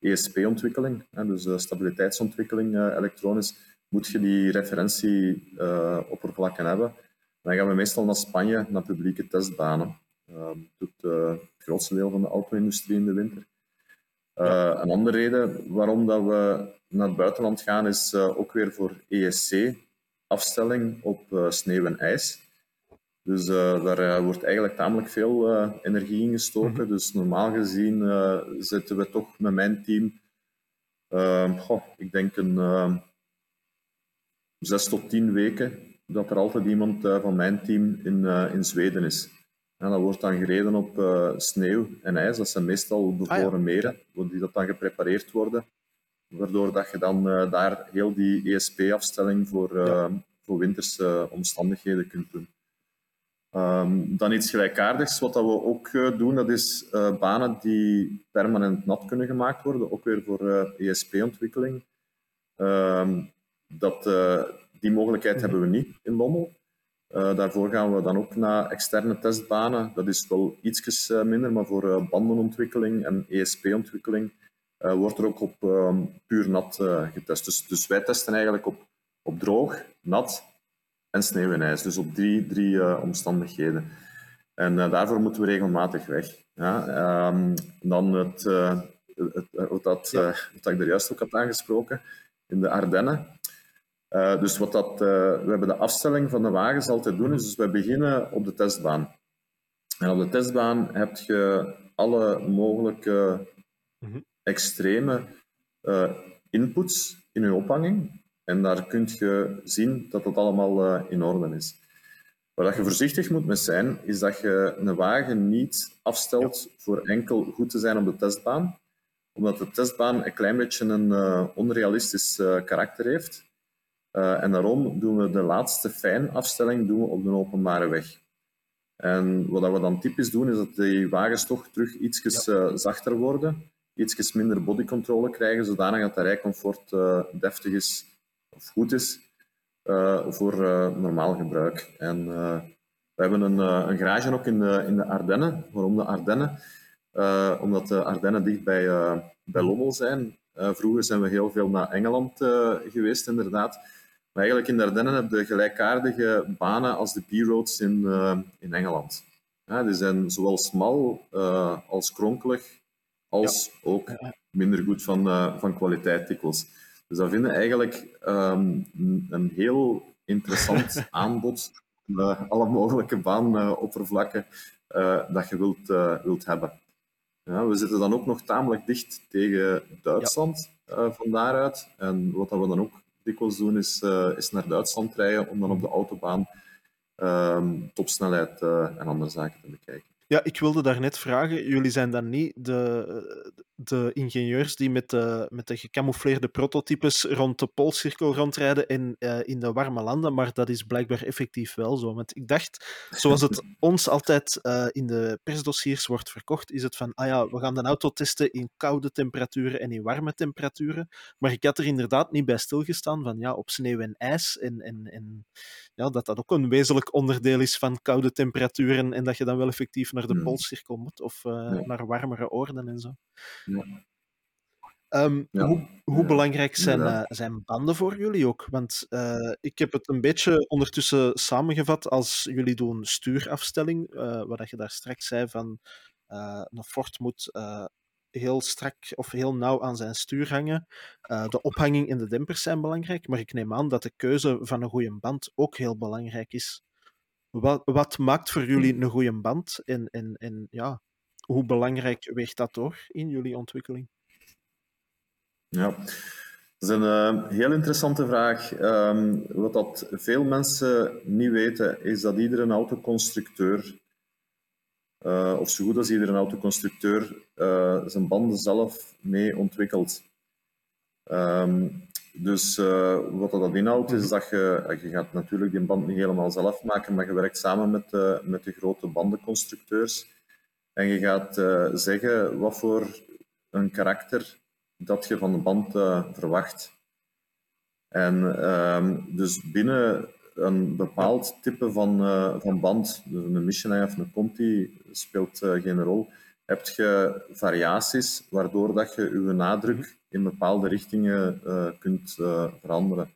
ESP-ontwikkeling, dus uh, stabiliteitsontwikkeling elektronisch, moet je die referentieoppervlakken uh, hebben. Dan gaan we meestal naar Spanje, naar publieke testbanen. Dat doet het grootste deel van de auto-industrie in de winter. Ja. Een andere reden waarom dat we naar het buitenland gaan, is ook weer voor ESC-afstelling op sneeuw en ijs. Dus uh, daar wordt eigenlijk tamelijk veel energie in gestoken. Mm -hmm. Dus normaal gezien zitten we toch met mijn team, ehm, goh, ik denk een ehm, zes tot tien weken, dat er altijd iemand van mijn team in, in Zweden is. En dat wordt dan gereden op sneeuw en ijs. Dat zijn meestal bevroren ah, ja. meren, die dat dan geprepareerd worden. Waardoor dat je dan daar heel die ESP-afstelling voor, ja. voor winterse omstandigheden kunt doen. Um, dan iets gelijkaardigs, wat dat we ook uh, doen, dat is banen die permanent nat kunnen gemaakt worden, ook weer voor eh, ESP-ontwikkeling. Um, dat, die mogelijkheid hebben we niet in Lommel. daarvoor gaan we dan ook naar externe testbanen. Dat is wel iets minder, maar voor bandenontwikkeling en ESP-ontwikkeling wordt er ook op um, puur nat getest. Dus, dus wij testen eigenlijk op, op droog, nat en sneeuw en ijs. Dus op drie, drie uh, omstandigheden. En daarvoor moeten we regelmatig weg. Ja, um, dan het, het, het, dat, wat ik er juist ook had aangesproken, in de Ardennen. dus wat dat, we hebben de afstelling van de wagens altijd doen, is dus we beginnen op de testbaan. En op de testbaan heb je alle mogelijke extreme inputs in je ophanging. En daar kun je zien dat het allemaal in orde is. Waar je voorzichtig moet mee zijn, is dat je een wagen niet afstelt voor enkel goed te zijn op de testbaan, omdat de testbaan een klein beetje een uh, onrealistisch karakter heeft. En daarom doen we de laatste fijnafstelling doen we op de openbare weg. En wat we dan typisch doen, is dat die wagens toch terug iets ja. zachter worden, iets minder bodycontrole krijgen, zodanig dat de rijcomfort deftig is of goed is. Eh, voor eh, normaal gebruik. En we hebben een, een, garage ook in de, in de Ardennen. Waarom de Ardennen? omdat de Ardennen dicht bij, bij Lommel zijn. vroeger zijn we heel veel naar Engeland geweest, inderdaad. Maar eigenlijk in de Ardennen heb je gelijkaardige banen als de B-roads in, in Engeland. Die zijn zowel smal als kronkelig, als ook minder goed van, van kwaliteit dikwijls. Dus dat vinden eigenlijk um, een heel interessant aanbod. Uh, alle mogelijke baanoppervlakken uh, dat je wilt, uh, wilt hebben. Ja, we zitten dan ook nog tamelijk dicht tegen Duitsland ja. van daaruit. En wat we dan ook dikwijls doen, is, is naar Duitsland rijden om dan op de autobaan ehm, topsnelheid en andere zaken te bekijken. Ja, ik wilde daarnet vragen, jullie zijn dan niet de, de ingenieurs die met de, met de gecamoufleerde prototypes rond de Poolcirkel rondrijden in, uh, in de warme landen, maar dat is blijkbaar effectief wel zo. Want ik dacht, zoals het ons altijd uh, in de persdossiers wordt verkocht, is het van, ah ja, we gaan de auto testen in koude temperaturen en in warme temperaturen. Maar ik had er inderdaad niet bij stilgestaan van, ja, op sneeuw en ijs en, en, en ja, dat dat ook een wezenlijk onderdeel is van koude temperaturen en dat je dan wel effectief naar de hmm. Poolcirkel moet of uh, naar warmere oorden en zo. Um, Hoe, hoe belangrijk zijn, uh, zijn banden voor jullie ook? Want uh, ik heb het een beetje ondertussen samengevat als jullie doen stuurafstelling, uh, wat je daar straks zei van een Ford moet heel strak of heel nauw aan zijn stuur hangen. de ophanging en de dempers zijn belangrijk, maar ik neem aan dat de keuze van een goede band ook heel belangrijk is. Wat, wat maakt voor jullie een goede band en, en, en ja, hoe belangrijk weegt dat door in jullie ontwikkeling? Ja, dat is een uh, heel interessante vraag. Um, wat dat veel mensen niet weten, is dat iedere autoconstructeur, uh, of zo goed als iedere autoconstructeur, uh, zijn banden zelf mee ontwikkelt. Um, dus wat dat inhoudt, is mhm. dat je, je gaat natuurlijk die band niet helemaal zelf maken, maar je werkt samen met, met de grote bandenconstructeurs. En je gaat uh, zeggen wat voor een karakter dat je van de band uh, verwacht. En um, dus binnen een bepaald type van, uh, van band, dus een Michelin of een Conti speelt geen rol, heb je variaties waardoor dat je je nadruk in bepaalde richtingen kunt veranderen.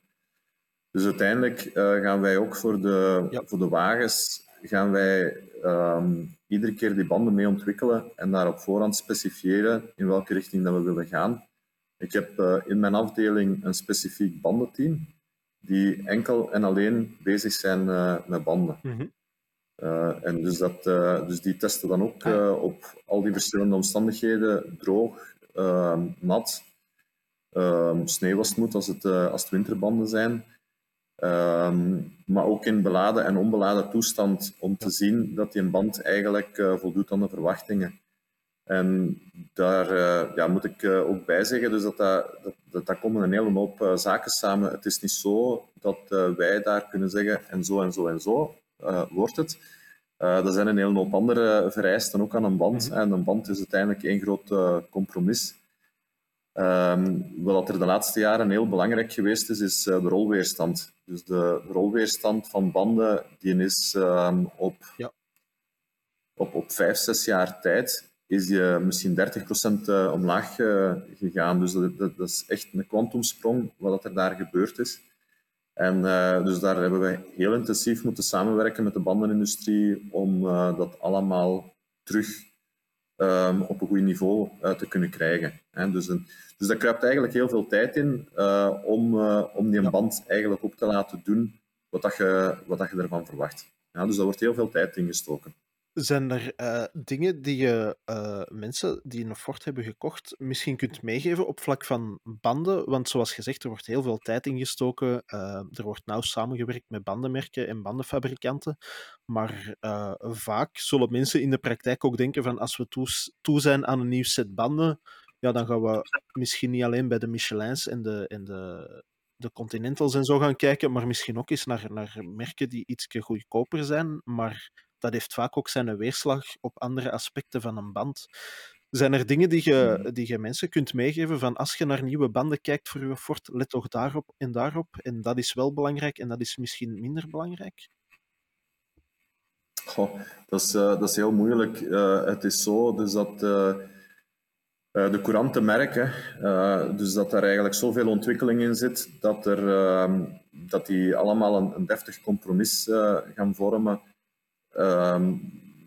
Dus uiteindelijk gaan wij ook voor de, ja. voor de wagens gaan wij um, iedere keer die banden mee ontwikkelen en daar op voorhand specifieren in welke richting dat we willen gaan. Ik heb uh, in mijn afdeling een specifiek bandenteam die enkel en alleen bezig zijn uh, met banden. Mm -hmm. uh, en dus, dat, dus die testen dan ook ah. op al die verschillende omstandigheden, droog, ehm, nat, ehm, sneeuw als het moet, als het, als het winterbanden zijn. Um, maar ook in beladen en onbeladen toestand om te zien dat die een band eigenlijk uh, voldoet aan de verwachtingen. En daar uh, ja, moet ik uh, ook bij zeggen, dus dat, dat, dat, dat komen een hele hoop zaken samen. Het is niet zo dat wij daar kunnen zeggen en zo en zo en zo wordt het. er zijn een hele hoop andere vereisten ook aan een band. Mhm. En een band is uiteindelijk één groot compromis. Um, wat er de laatste jaren heel belangrijk geweest is, is de rolweerstand. Dus de rolweerstand van banden die is um, op, ja. op, op vijf, zes jaar tijd is die misschien 30% uh, omlaag gegaan. Dus dat, dat, dat, is echt een kwantumsprong wat er daar gebeurd is. En uh, dus daar hebben we heel intensief moeten samenwerken met de bandenindustrie om dat allemaal terug um, op een goed niveau te kunnen krijgen. Hè. Dus, een, Dus daar kruipt eigenlijk heel veel tijd in om, om die band eigenlijk ook te laten doen wat, dat je, wat dat je ervan verwacht. Ja, dus daar wordt heel veel tijd in gestoken. Zijn er uh, dingen die je uh, mensen die een Ford hebben gekocht misschien kunt meegeven op vlak van banden? Want zoals gezegd, er wordt heel veel tijd ingestoken. Uh, er wordt nauw samengewerkt met bandenmerken en bandenfabrikanten. Maar vaak zullen mensen in de praktijk ook denken van als we toe, toe zijn aan een nieuw set banden, ja, dan gaan we misschien niet alleen bij de Michelins en de, en de, de Continentals en zo gaan kijken, maar misschien ook eens naar, naar merken die iets goedkoper zijn, maar dat heeft vaak ook zijn weerslag op andere aspecten van een band. Zijn er dingen die je, hmm. die je mensen kunt meegeven van als je naar nieuwe banden kijkt voor je Ford, let toch daarop en daarop. En dat is wel belangrijk en dat is misschien minder belangrijk? Goh, dat, is, uh, dat is heel moeilijk. Uh, het is zo dus dat uh, de courante merken, dus dat daar eigenlijk zoveel ontwikkeling in zit, dat, er, ehm, dat die allemaal een, een deftig compromis gaan vormen Ehm,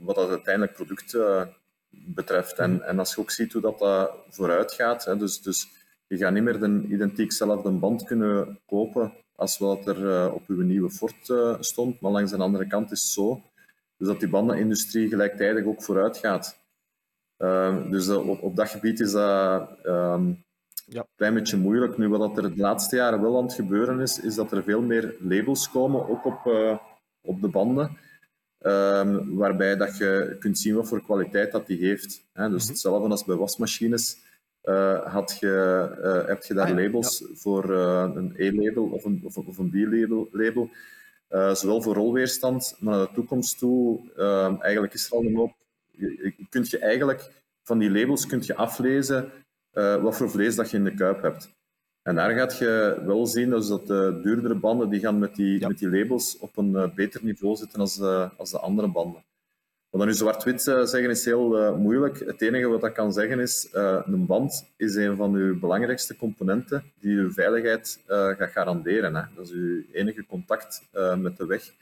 wat dat uiteindelijk product uh, betreft. En, en als je ook ziet hoe dat, dat vooruit gaat, hè, dus, dus je gaat niet meer de identiek zelfde band kunnen kopen als wat er uh, op uw nieuwe Ford uh, stond, maar langs de andere kant is het zo dus dat die bandenindustrie gelijktijdig ook vooruit gaat. Uh, dus op, op dat gebied is dat um, ja. een klein beetje moeilijk. Nu, wat er de laatste jaren wel aan het gebeuren is, is dat er veel meer labels komen, ook op, op de banden. Um, waarbij dat je kunt zien wat voor kwaliteit dat die heeft. Hè. Dus mhm. hetzelfde als bij wasmachines. Uh, had je, uh, heb je daar ah, labels voor uh, een E-label of een, of, of een B-label, label, zowel voor rolweerstand, maar naar de toekomst toe, ehm, eigenlijk is er al een hoop. Je, kunt je eigenlijk van die labels kunt je aflezen wat voor vlees dat je in de kuip hebt. En daar gaat je wel zien dus dat de duurdere banden die gaan met die, met die labels op een uh, beter niveau zitten als de, als de andere banden. Wat dan nu zwart-wit uh, zeggen is heel uh, moeilijk. Het enige wat ik kan zeggen is, een band is een van uw belangrijkste componenten die uw veiligheid gaat garanderen. Hè. Dat is uw enige contact met de weg.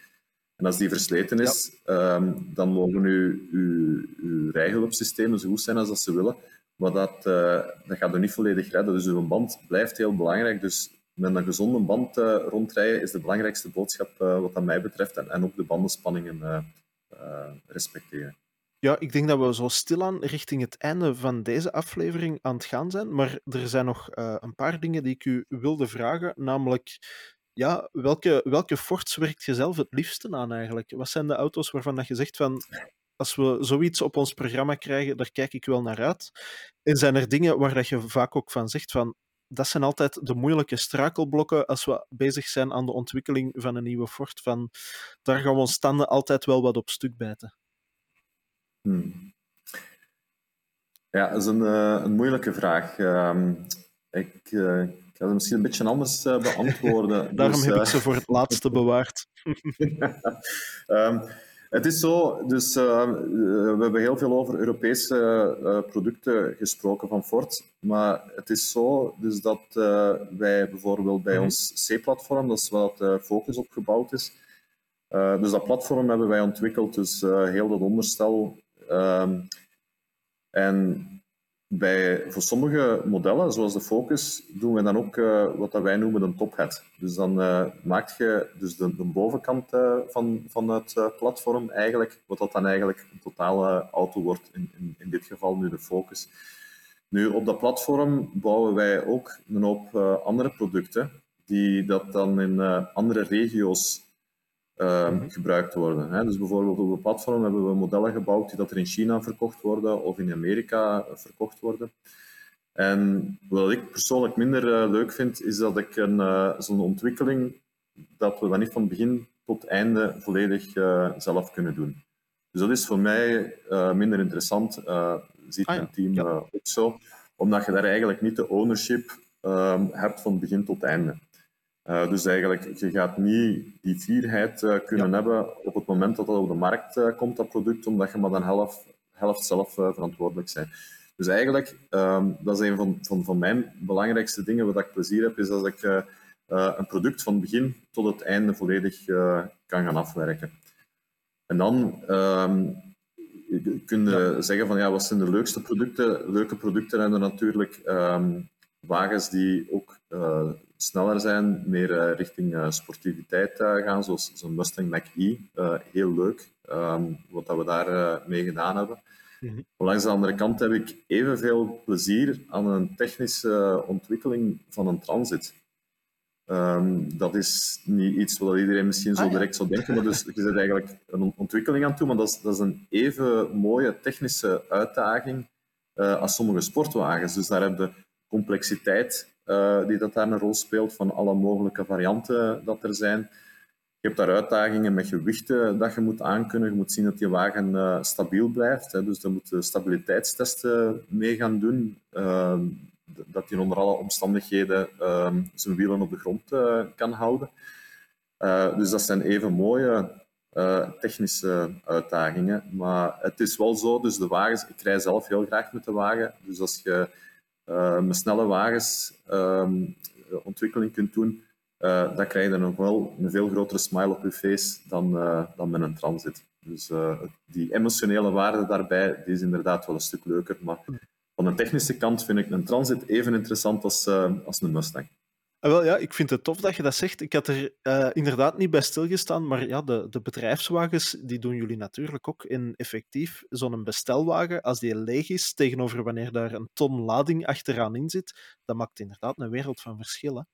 En als die versleten is, ja. um, dan mogen uw, uw, uw rijhulpsystemen zo goed zijn als dat ze willen. Maar dat, uh, dat gaat er niet volledig redden. Dus uw band blijft heel belangrijk. Dus met een gezonde band uh, rondrijden is de belangrijkste boodschap uh, wat dat mij betreft. En, en ook de bandenspanningen respecteren. Ja, ik denk dat we zo stilaan richting het einde van deze aflevering aan het gaan zijn. Maar er zijn nog een paar dingen die ik u wilde vragen. Namelijk, ja, welke, welke Fords werkt je zelf het liefste aan eigenlijk? Wat zijn de auto's waarvan dat je zegt van als we zoiets op ons programma krijgen, daar kijk ik wel naar uit. En zijn er dingen waar dat je vaak ook van zegt van dat zijn altijd de moeilijke strakelblokken als we bezig zijn aan de ontwikkeling van een nieuwe Ford. Van, daar gaan we ons standen altijd wel wat op stuk bijten. Hmm. Ja, dat is een, uh, een moeilijke vraag. Uh, ik, uh, ik ga ze misschien een beetje anders uh, beantwoorden. Daarom dus, heb ik ze voor het laatste bewaard. um, Het is zo, dus uh, we hebben heel veel over Europese uh, producten gesproken van Ford. Maar het is zo dus dat uh, wij bijvoorbeeld bij mhm. ons C-platform, dat is waar de focus op gebouwd is. dus dat platform hebben wij ontwikkeld, dus heel dat onderstel. Ehm, en bij, voor sommige modellen, zoals de Focus, doen we dan ook uh, wat dat wij noemen een tophead. Dus dan uh, maak je dus de, bovenkant uh, van, van het platform eigenlijk, wat dat dan eigenlijk een totale auto wordt, in, in, in, dit geval nu de Focus. Nu, op dat platform bouwen wij ook een hoop andere producten, die dat dan in andere regio's uh, gebruikt worden. Hè. Dus bijvoorbeeld op het platform hebben we modellen gebouwd die dat er in China verkocht worden of in Amerika verkocht worden. En wat ik persoonlijk minder uh, leuk vind, is dat ik een, uh, zo'n ontwikkeling, dat we dat niet van begin tot einde volledig zelf kunnen doen. Dus dat is voor mij minder interessant, ziet ah, mijn team ook zo, omdat je daar eigenlijk niet de ownership ehm, hebt van begin tot einde. Uh, dus eigenlijk, je gaat niet die vierheid uh, kunnen hebben op het moment dat dat op de markt uh, komt, dat product, omdat je maar dan helft, helft zelf verantwoordelijk bent. Dus eigenlijk, um, dat is een van, van, van mijn belangrijkste dingen wat ik plezier heb, is dat ik een product van begin tot het einde volledig kan gaan afwerken. En dan um, kun je ja. zeggen van ja, wat zijn de leukste producten? Leuke producten hebben natuurlijk um, wagens die ook sneller zijn, meer richting sportiviteit gaan, zoals zo'n Mustang Mach-E. heel leuk, ehm, wat dat we daar mee gedaan hebben. Mm Langs de andere kant heb ik evenveel plezier aan een technische ontwikkeling van een transit. Um, dat is niet iets wat iedereen misschien zo ah, direct zou denken, maar dus, je zit eigenlijk een ontwikkeling aan toe, maar dat is, dat is een even mooie technische uitdaging als sommige sportwagens. Dus daar heb je complexiteit uh, die dat daar een rol speelt van alle mogelijke varianten dat er zijn. Je hebt daar uitdagingen met gewichten dat je moet aankunnen. Je moet zien dat die wagen uh, stabiel blijft. Hè. Dus daar moet je stabiliteitstesten mee gaan doen. Uh, dat hij onder alle omstandigheden uh, zijn wielen op de grond kan houden. dus dat zijn even mooie technische uitdagingen. Maar het is wel zo, dus de wagens, ik rij zelf heel graag met de wagen. Dus als je met snelle wagens ehm, ontwikkeling kunt doen, uh, dan krijg je nog wel een veel grotere smile op je face dan, uh, dan met een transit. Dus uh, die emotionele waarde daarbij die is inderdaad wel een stuk leuker. Maar van de technische kant vind ik een transit even interessant als, als een Mustang. Ah, wel, ja, ik vind het tof dat je dat zegt. Ik had er inderdaad niet bij stilgestaan, maar ja, de, de bedrijfswagens die doen jullie natuurlijk ook. in effectief, zo'n bestelwagen, als die leeg is, tegenover wanneer daar een ton lading achteraan in zit, dat maakt inderdaad een wereld van verschil.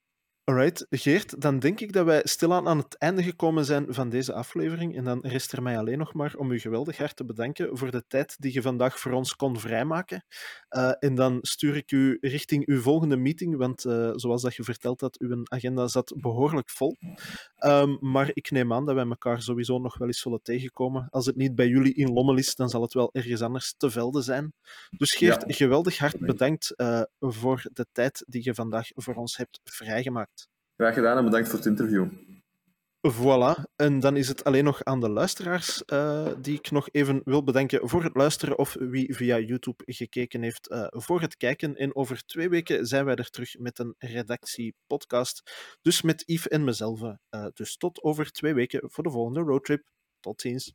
Alright, Geert, dan denk ik dat wij stilaan aan het einde gekomen zijn van deze aflevering. En dan rest er mij alleen nog maar om u geweldig hard te bedanken voor de tijd die je vandaag voor ons kon vrijmaken. Uh, en dan stuur ik u richting uw volgende meeting, want uh, zoals dat je verteld had, uw agenda zat behoorlijk vol. Um, maar ik neem aan dat wij elkaar sowieso nog wel eens zullen tegenkomen. Als het niet bij jullie in Lommel is, dan zal het wel ergens anders te velden zijn. Dus Geert, ja. geweldig hard bedankt uh, voor de tijd die je vandaag voor ons hebt vrijgemaakt. Graag gedaan en bedankt voor het interview. Voilà, en dan is het alleen nog aan de luisteraars uh, die ik nog even wil bedanken voor het luisteren of wie via YouTube gekeken heeft uh, voor het kijken. En over twee weken zijn wij er terug met een redactiepodcast, dus met Yves en mezelf. Uh, dus tot over twee weken voor de volgende roadtrip. Tot ziens.